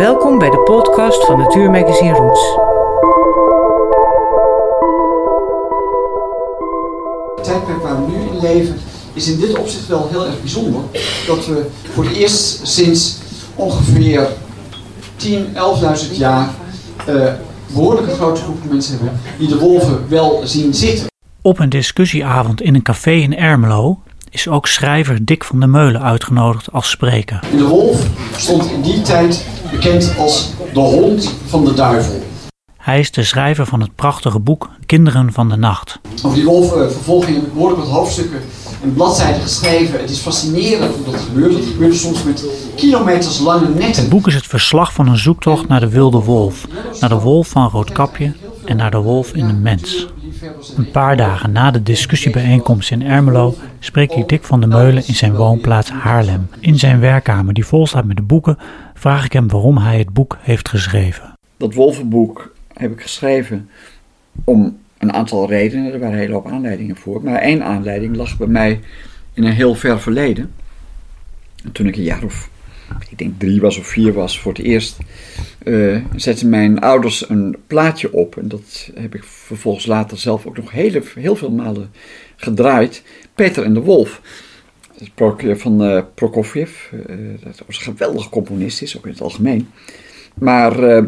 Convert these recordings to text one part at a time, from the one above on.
Welkom bij de podcast van Natuurmagazine Roots. Het tijdperk waar we nu in leven is in dit opzicht wel heel erg bijzonder. Dat we voor het eerst sinds ongeveer 10, 11.000 jaar uh, behoorlijke grote groepen mensen hebben die de wolven wel zien zitten. Op een discussieavond in een café in Ermelo is ook schrijver Dick van der Meulen uitgenodigd als spreker. De wolf stond in die tijd bekend als de hond van de duivel. Hij is de schrijver van het prachtige boek Kinderen van de Nacht. Over die wolfvervolging heb ik behoorlijk wat hoofdstukken en bladzijden geschreven. Het is fascinerend hoe dat gebeurt. Het gebeurt soms met kilometers lange netten. Het boek is het verslag van een zoektocht naar de wilde wolf. Naar de wolf van Roodkapje en naar de wolf in de mens. Een paar dagen na de discussiebijeenkomst in Ermelo spreek ik Dick van der Meulen in zijn woonplaats Haarlem. In zijn werkkamer, die vol staat met de boeken, vraag ik hem waarom hij het boek heeft geschreven. Dat wolvenboek heb ik geschreven om een aantal redenen. Er waren een hele hoop aanleidingen voor. Maar één aanleiding lag bij mij in een heel ver verleden. Toen ik een jaar of, ik denk drie was of vier was, voor het eerst uh, zetten mijn ouders een plaatje op. En dat heb ik vervolgens later zelf ook nog hele, heel veel malen gedraaid. Peter en de Wolf. Van uh, Prokofjev. Uh, dat was een geweldig componist is, ook in het algemeen. Maar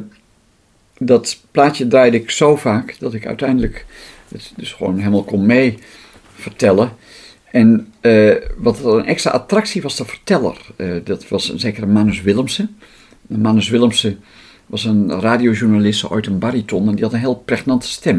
dat plaatje draaide ik zo vaak dat ik uiteindelijk het dus gewoon helemaal kon mee vertellen. En uh, wat een extra attractie was de verteller. Uh, dat was een zekere Manus Willemsen. Manus Willemsen was een radiojournalist, ooit een bariton, en die had een heel pregnante stem.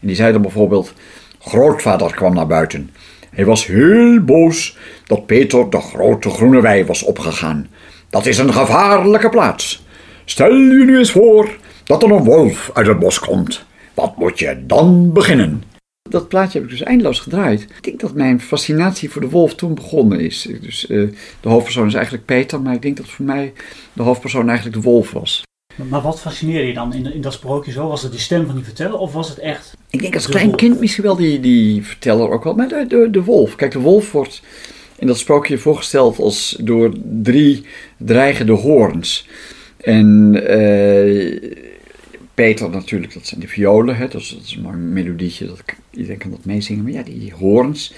En die zei dan bijvoorbeeld: Grootvader kwam naar buiten. Hij was heel boos dat Peter de grote groene wei was opgegaan. Dat is een gevaarlijke plaats. Stel je nu eens voor dat er een wolf uit het bos komt. Wat moet je dan beginnen? Dat plaatje heb ik dus eindeloos gedraaid. Ik denk dat mijn fascinatie voor de wolf toen begonnen is. Dus uh, de hoofdpersoon is eigenlijk Peter, maar ik denk dat voor mij de hoofdpersoon eigenlijk de wolf was. Maar wat fascineerde je dan in, in dat sprookje zo? Was het die stem van die verteller of was het echt... Ik denk als klein kind misschien wel die, die verteller ook wel, maar de, de, de wolf. Kijk, de wolf wordt in dat sprookje voorgesteld als door drie dreigende hoorns. En... Uh, Peter natuurlijk, dat zijn de violen, hè, dat, is, is een melodietje, dat, iedereen kan dat meezingen. Maar ja, die hoorns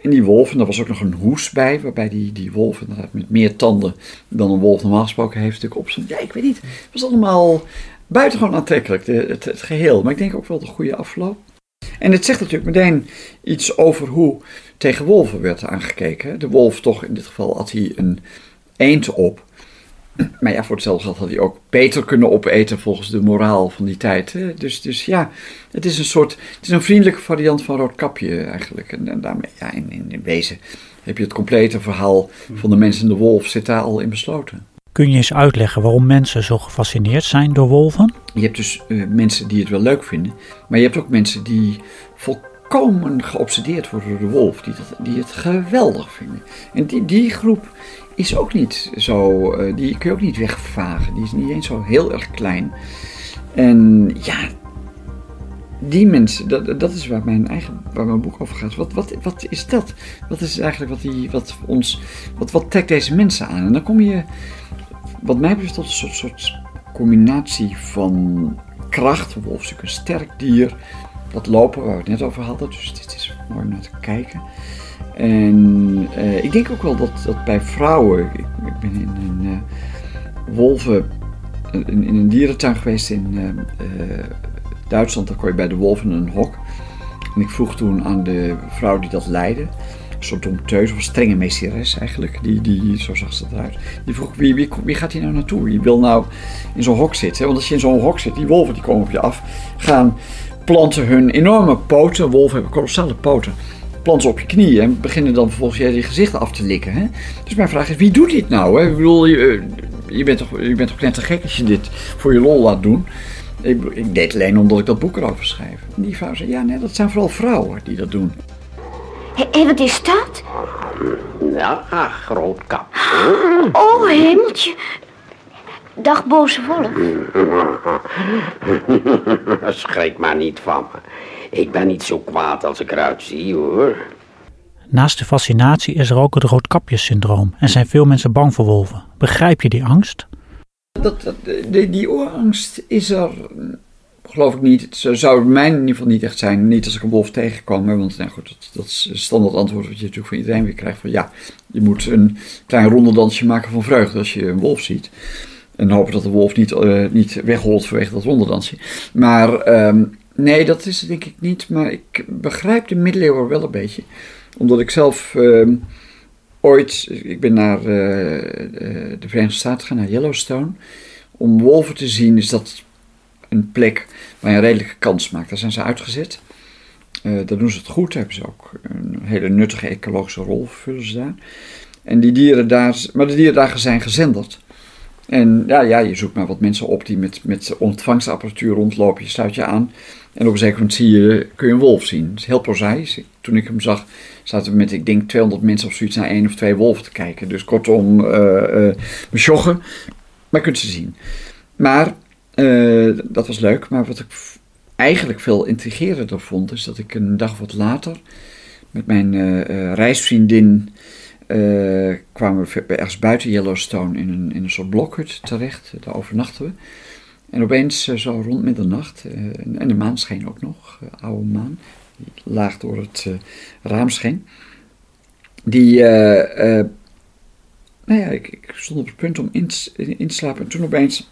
en die wolf, en er was ook nog een hoes bij, waarbij die, die wolf inderdaad met meer tanden dan een wolf normaal gesproken heeft natuurlijk op zijn... Ja, ik weet niet, het was allemaal buitengewoon aantrekkelijk, het, het geheel. Maar ik denk ook wel de goede afloop. En het zegt natuurlijk meteen iets over hoe tegen wolven werd aangekeken. De wolf toch, in dit geval had hij een eend op. Maar ja, voor hetzelfde geld had hij ook beter kunnen opeten volgens de moraal van die tijd. Hè? Dus, dus ja, het is een soort, het is een vriendelijke variant van Roodkapje eigenlijk. En, en daarmee, ja, in, in, in, wezen heb je het complete verhaal van de mens en de wolf zit daar al in besloten. Kun je eens uitleggen waarom mensen zo gefascineerd zijn door wolven? Je hebt dus uh, mensen die het wel leuk vinden, maar je hebt ook mensen die volkomen geobsedeerd worden door de wolf, die, dat, die het geweldig vinden. En die, die groep is ook niet zo, uh, die kun je ook niet wegvagen. Die is niet eens zo heel erg klein. En ja, die mensen, dat, dat is waar mijn eigen waar mijn boek over gaat. Wat, wat, wat is dat? Wat is eigenlijk wat, die, wat ons, wat, wat trekt deze mensen aan? En dan kom je, wat mij betreft, tot een soort, soort combinatie van kracht. Wolf is natuurlijk een sterk dier. Dat lopen, waar we het net over hadden, dus dit is mooi om naar te kijken. En uh, ik denk ook wel dat, dat bij vrouwen, ik, ben in een uh, wolven, in, in, een dierentuin geweest in uh, Duitsland, daar kon je bij de wolven een hok. En ik vroeg toen aan de vrouw die dat leidde, een soort dompteus of strenge meesteres eigenlijk, die, die, zo zag ze eruit. Die vroeg, wie, wie, wie gaat hier nou naartoe? Wie wil nou in zo'n hok zitten? Want als je in zo'n hok zit, die wolven die komen op je af, gaan planten hun enorme poten, wolven hebben kolossale poten, planten op je knieën en beginnen dan vervolgens je, je gezicht af te likken. Hè? Dus mijn vraag is, wie doet dit nou? Hè? Ik bedoel, je, je, bent toch, je bent toch net te gek als je dit voor je lol laat doen? Ik, ik deed alleen omdat ik dat boek erover schrijf. En die vrouw zei, ja nee, dat zijn vooral vrouwen die dat doen. Hé, hey, wat is dat? Ja, groot kap. Oh, hemeltje. Dag, boze wolf. Schrik maar niet van me. Ik ben niet zo kwaad als ik eruit zie, hoor. Naast de fascinatie is er ook het roodkapjessyndroom en zijn veel mensen bang voor wolven. Begrijp je die angst? Dat, dat, die, die oorangst is er, geloof ik niet. Het zou mij in ieder geval niet echt zijn. Niet als ik een wolf tegenkwam. Want nou goed, dat, dat is standaard antwoord wat je natuurlijk van iedereen weer krijgt. Van ja, je moet een klein rondedansje maken van vreugde als je een wolf ziet. En hopen dat de wolf niet, uh, niet wegholt vanwege dat rondedansje. Maar um, nee, dat is denk ik niet. Maar ik begrijp de middeleeuwen wel een beetje. Omdat ik zelf... Uh, ooit, ik ben naar uh, de Verenigde Staten gegaan, naar Yellowstone. Om wolven te zien is dat een plek waar je een redelijke kans maakt. Daar zijn ze uitgezet. Uh, daar doen ze het goed. Daar hebben ze ook een hele nuttige ecologische rol vullen ze daar. En die dieren daar, maar de dieren daar zijn gezenderd. En ja, ja, je zoekt maar wat mensen op die met, met ontvangstapparatuur rondlopen. Je sluit je aan. En op een zeker moment zie je, kun je een wolf zien. Het is heel prozaïs. Toen ik hem zag, zaten we met, ik denk, 200 mensen of zoiets naar één of twee wolven te kijken. Dus kortom, uh, uh, joggen. Maar je kunt ze zien. Maar, uh, dat was leuk. Maar wat ik eigenlijk veel intrigerender vond, is dat ik een dag wat later met mijn reisvriendin uh, kwamen we ergens buiten Yellowstone in een, in een soort blokhut terecht. Daar overnachten we. En opeens, uh, zo rond middernacht, uh, en de maan scheen ook nog, oude maan, die laag door het raam scheen. Die, nou ja, ik, stond op het punt om in, te slapen en toen opeens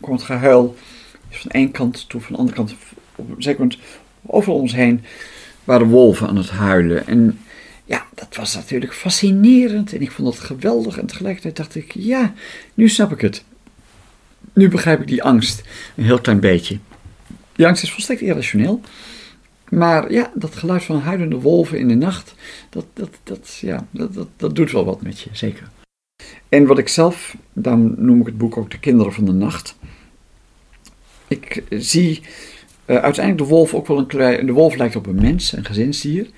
kwam het gehuil van één kant toe, van de andere kant. Op een zeker om ons heen waren wolven aan het huilen. En ja, dat was natuurlijk fascinerend en ik vond het geweldig. En tegelijkertijd dacht ik, ja, nu snap ik het. Nu begrijp ik die angst een heel klein beetje. Die angst is volstrekt irrationeel. Maar ja, dat geluid van huilende wolven in de nacht, dat, dat, dat, ja, dat, dat, dat doet wel wat met je, zeker. En wat ik zelf, daarom noem ik het boek ook De Kinderen van de Nacht. Ik zie uh, uiteindelijk de wolf ook wel een klein. De wolf lijkt op een mens, een gezinsdier.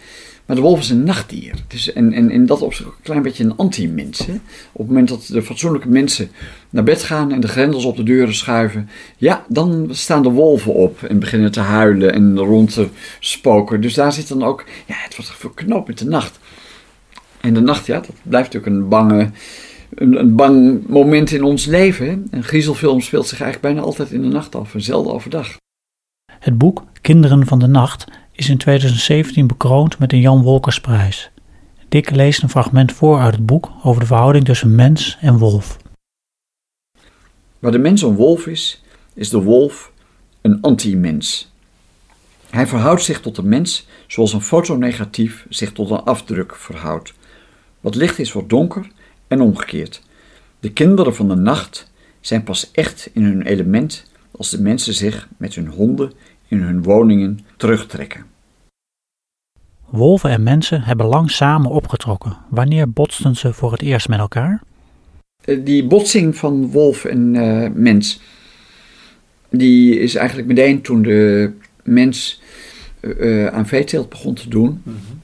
Maar de wolf is een nachtdier. Dus en, in dat opzicht een klein beetje een anti-mens. Op het moment dat de fatsoenlijke mensen naar bed gaan en de grendels op de deuren schuiven, ja, dan staan de wolven op en beginnen te huilen en rond te spoken. Dus daar zit dan ook, ja, het wordt verknoopt met de nacht. En de nacht, ja, dat blijft natuurlijk een bange, een, een bang moment in ons leven. Een griezelfilm speelt zich eigenlijk bijna altijd in de nacht af en zelden overdag. Het boek Kinderen van de Nacht is in 2017 bekroond met een Jan Wolkersprijs. Dick leest een fragment voor uit het boek over de verhouding tussen mens en wolf. Waar de mens een wolf is, is de wolf een anti-mens. Hij verhoudt zich tot de mens zoals een fotonegatief zich tot een afdruk verhoudt. Wat licht is, wordt donker en omgekeerd. De kinderen van de nacht zijn pas echt in hun element als de mensen zich met hun honden in hun woningen terugtrekken. Wolven en mensen hebben lang samen opgetrokken. Wanneer botsten ze voor het eerst met elkaar? Eh, die botsing van wolf en uh, mens, die is eigenlijk meteen toen de mens uh, aan veeteelt begon te doen. Mm -hmm.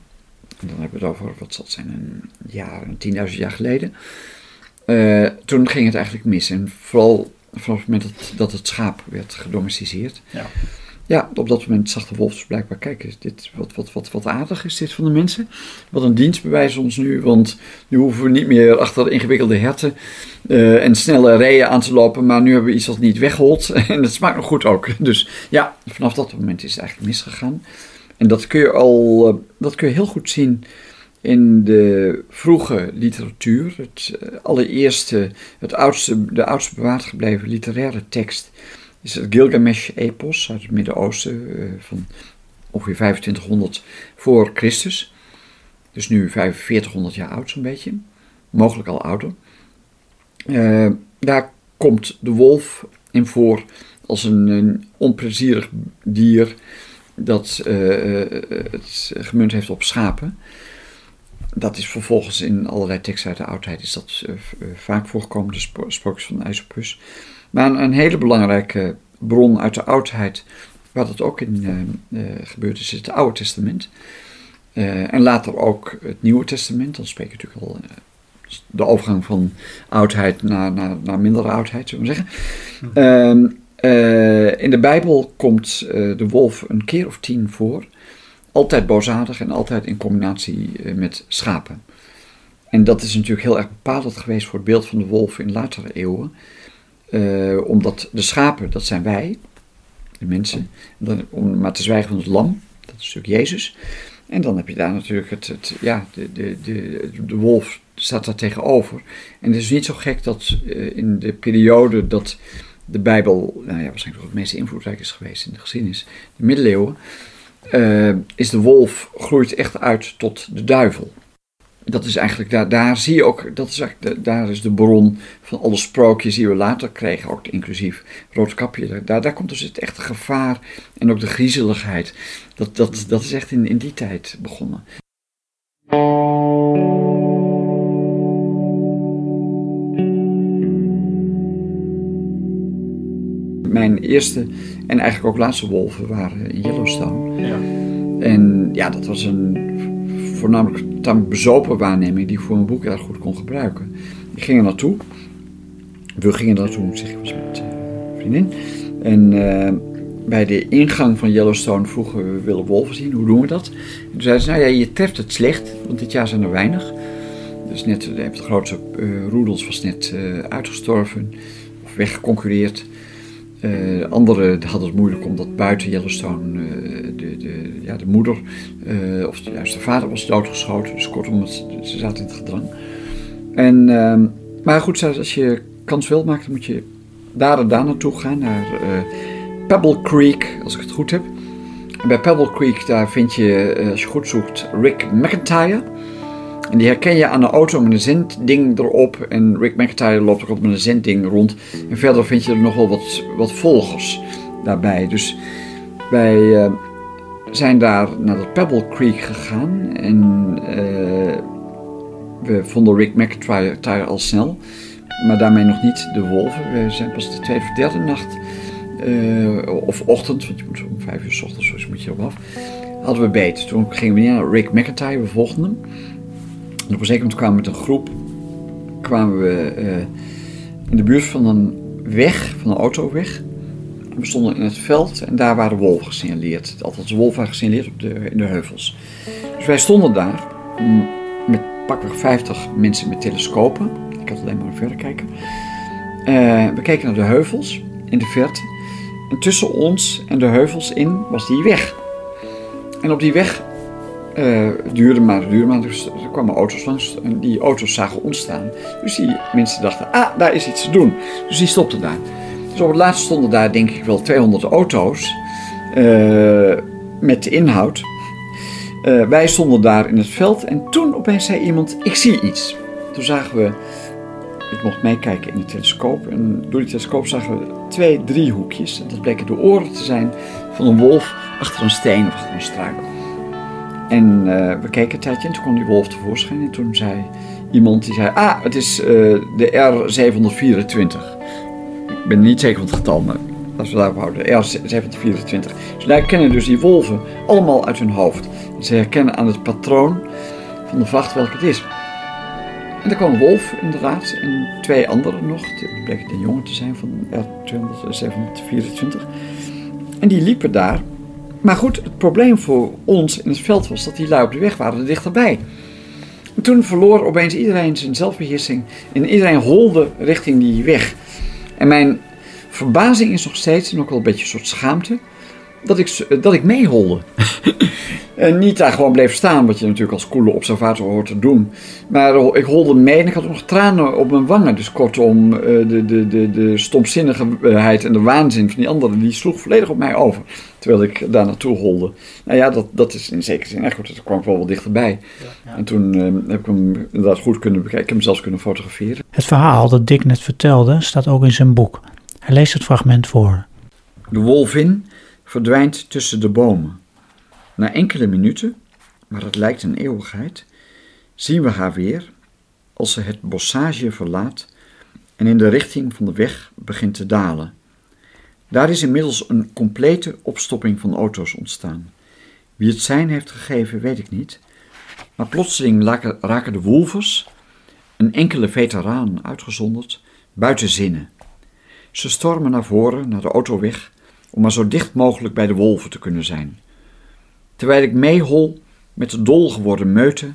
En dan hebben we het over, wat zal het zijn, een jaar, een tienduizend jaar geleden. Uh, toen ging het eigenlijk mis. En vooral vanaf het moment dat, dat het schaap werd gedomesticeerd. Ja. Ja, op dat moment zag de wolf dus blijkbaar, kijk, dit, wat, wat, wat, wat aardig is dit van de mensen. Wat een dienst bewijzen ons nu, want nu hoeven we niet meer achter ingewikkelde herten uh, en snelle rijen aan te lopen, maar nu hebben we iets wat niet wegholt en het smaakt nog goed ook. Dus ja, vanaf dat moment is het eigenlijk misgegaan. En dat kun je al, uh, dat kun je heel goed zien in de vroege literatuur. Het uh, allereerste, het oudste, de oudste bewaard gebleven literaire tekst is het Gilgamesh-epos uit het Midden-Oosten uh, van ongeveer 2500 voor Christus. Dus nu 4500 jaar oud zo'n beetje, mogelijk al ouder. Uh, daar komt de wolf in voor als een, een onplezierig dier dat uh, het gemunt heeft op schapen. Dat is vervolgens in allerlei teksten uit de oudheid is dat vaak voorgekomen, de spo sprookjes van IJsopus. Maar een, hele belangrijke bron uit de oudheid, waar dat ook in uh, uh, gebeurd is, is het Oude Testament. Uh, en later ook het Nieuwe Testament. Dan spreek je natuurlijk al de overgang van oudheid naar, naar, naar mindere oudheid, zullen we zeggen. Ehm, in de Bijbel komt de wolf een keer of tien voor. Altijd boosaardig en altijd in combinatie met schapen. En dat is natuurlijk heel erg bepalend geweest voor het beeld van de wolf in latere eeuwen. Eh, omdat de schapen, dat zijn wij, de mensen. Dan, om maar te zwijgen van het lam, dat is natuurlijk Jezus. En dan heb je daar natuurlijk het, het ja, de, de, de, de wolf staat daar tegenover. En het is niet zo gek dat uh, in de periode dat de Bijbel, nou ja, waarschijnlijk het meest invloedrijk is geweest in de geschiedenis, de middeleeuwen, uh, is de wolf groeit echt uit tot de duivel. Dat is eigenlijk, daar, daar zie je ook, dat is eigenlijk, daar is de bron van alle sprookjes die we later kregen, ook inclusief Roodkapje. Daar, daar komt dus het echte gevaar en ook de griezeligheid. Dat, dat, dat is echt in, in die tijd begonnen. Mijn eerste en eigenlijk ook laatste wolven waren Yellowstone. Ja. En ja, dat was een voornamelijk tamelijk bezopen waarneming die ik voor mijn boek erg goed kon gebruiken. Ik ging er naartoe. We gingen er naartoe, zeg ik, was met een vriendin. En uh, bij de ingang van Yellowstone vroegen we, we willen wolven zien, hoe doen we dat? En toen zeiden ze, nou ja, je treft het slecht, want dit jaar zijn er weinig. Dus net, de grootste roedels was net uitgestorven of weggeconcureerd. Uh, anderen hadden het moeilijk omdat buiten Yellowstone uh, de, de, ja, de moeder, uh, of juist de vader was doodgeschoten. Dus kortom, ze zaten in het gedrang. En, ehm, maar goed, als je kans wil maken, dan moet je daar en daar naartoe gaan, naar Pebble Creek, als ik het goed heb. En bij Pebble Creek, daar vind je, als je goed zoekt, Rick McIntyre. En die herken je aan een auto met een zendding erop. En Rick McIntyre loopt ook met een zendding rond. En verder vind je er nog wel wat, wat volgers daarbij. Dus wij uh, zijn daar naar de Pebble Creek gegaan. En uh, we vonden Rick McIntyre al snel. Maar daarmee nog niet de wolven. We zijn pas de tweede of derde nacht. Uh, of ochtend, want je moet om vijf uur s ochtends, dus moet je erop af. Hadden we beet. Toen gingen we naar Rick McIntyre, we volgden hem. En op een zeker moment kwamen we met een groep kwamen we uh, in de buurt van een weg, van een autoweg. We stonden in het veld en daar waren wolven gesignaleerd. Althans, wolven waren gesignaleerd op de, in de heuvels. Dus wij stonden daar met pakweg 50 mensen met telescopen. Ik had alleen maar een verrekijker. Uh, we keken naar de heuvels in de verte. En tussen ons en de heuvels in was die weg. En op die weg uh, duurde maar, duurde maar. Dus er kwamen auto's langs en die auto's zagen ontstaan. Dus die mensen dachten, ah, daar is iets te doen. Dus die stopten daar. Dus op het laatst stonden daar denk ik wel 200 auto's uh, met de inhoud. Uh, wij stonden daar in het veld en toen opeens zei iemand, ik zie iets. Toen zagen we, ik mocht meekijken in de telescoop. En door die telescoop zagen we twee driehoekjes. En dat bleken de oren te zijn van een wolf achter een steen of achter een struik. En uh, we keken een tijdje en toen kwam die wolf tevoorschijn. En toen zei iemand, die zei, ah, het is uh, de R724. Ik ben niet zeker van het getal, maar als we daarop houden, R724. Dus wij kennen dus die wolven allemaal uit hun hoofd. Ze herkennen aan het patroon van de vacht welke het is. En er kwam een wolf inderdaad en twee anderen nog. Die bleken de jongen te zijn van R724. En die liepen daar maar goed, het probleem voor ons in het veld was dat die lui op de weg waren er dichterbij. En toen verloor opeens iedereen zijn zelfbeheersing en iedereen holde richting die weg. En mijn verbazing is nog steeds, en ook wel een beetje een soort schaamte, dat ik, dat ik meeholde. en niet daar gewoon bleef staan, wat je natuurlijk als coole observator hoort te doen. Maar ik holde mee en ik had nog tranen op mijn wangen. Dus kortom, eh, de, de, de, de stomzinnigheid en de waanzin van die anderen, die sloeg volledig op mij over. Terwijl ik daar naartoe holde. Nou ja, dat, dat is in zekere zin echt goed. Dat kwam ik wel wat dichterbij. Ja, ja. En toen uh, heb ik hem inderdaad goed kunnen bekijken. Ik heb hem zelfs kunnen fotograferen. Het verhaal dat Dick net vertelde staat ook in zijn boek. Hij leest het fragment voor. De wolvin verdwijnt tussen de bomen. Na enkele minuten, maar het lijkt een eeuwigheid, zien we haar weer als ze het bossage verlaat en in de richting van de weg begint te dalen. Daar is inmiddels een complete opstopping van auto's ontstaan. Wie het zijn heeft gegeven, weet ik niet. Maar plotseling raken de wolvers, een enkele veteraan uitgezonderd, buiten zinnen. Ze stormen naar voren, naar de autoweg, om maar zo dicht mogelijk bij de wolven te kunnen zijn. Terwijl ik meehol met de dol geworden meute,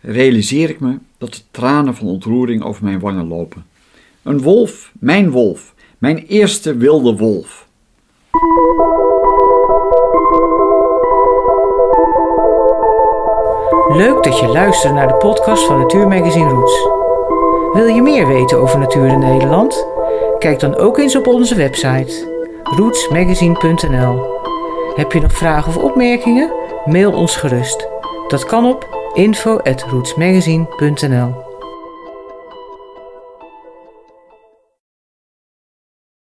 realiseer ik me dat de tranen van ontroering over mijn wangen lopen. Een wolf, mijn wolf, Mijn eerste wilde wolf. Leuk dat je luistert naar de podcast van Natuurmagazine Roots. Wil je meer weten over natuur in Nederland? Kijk dan ook eens op onze website rootsmagazine.nl. Heb je nog vragen of opmerkingen? Mail ons gerust. Dat kan op info@rootsmagazine.nl.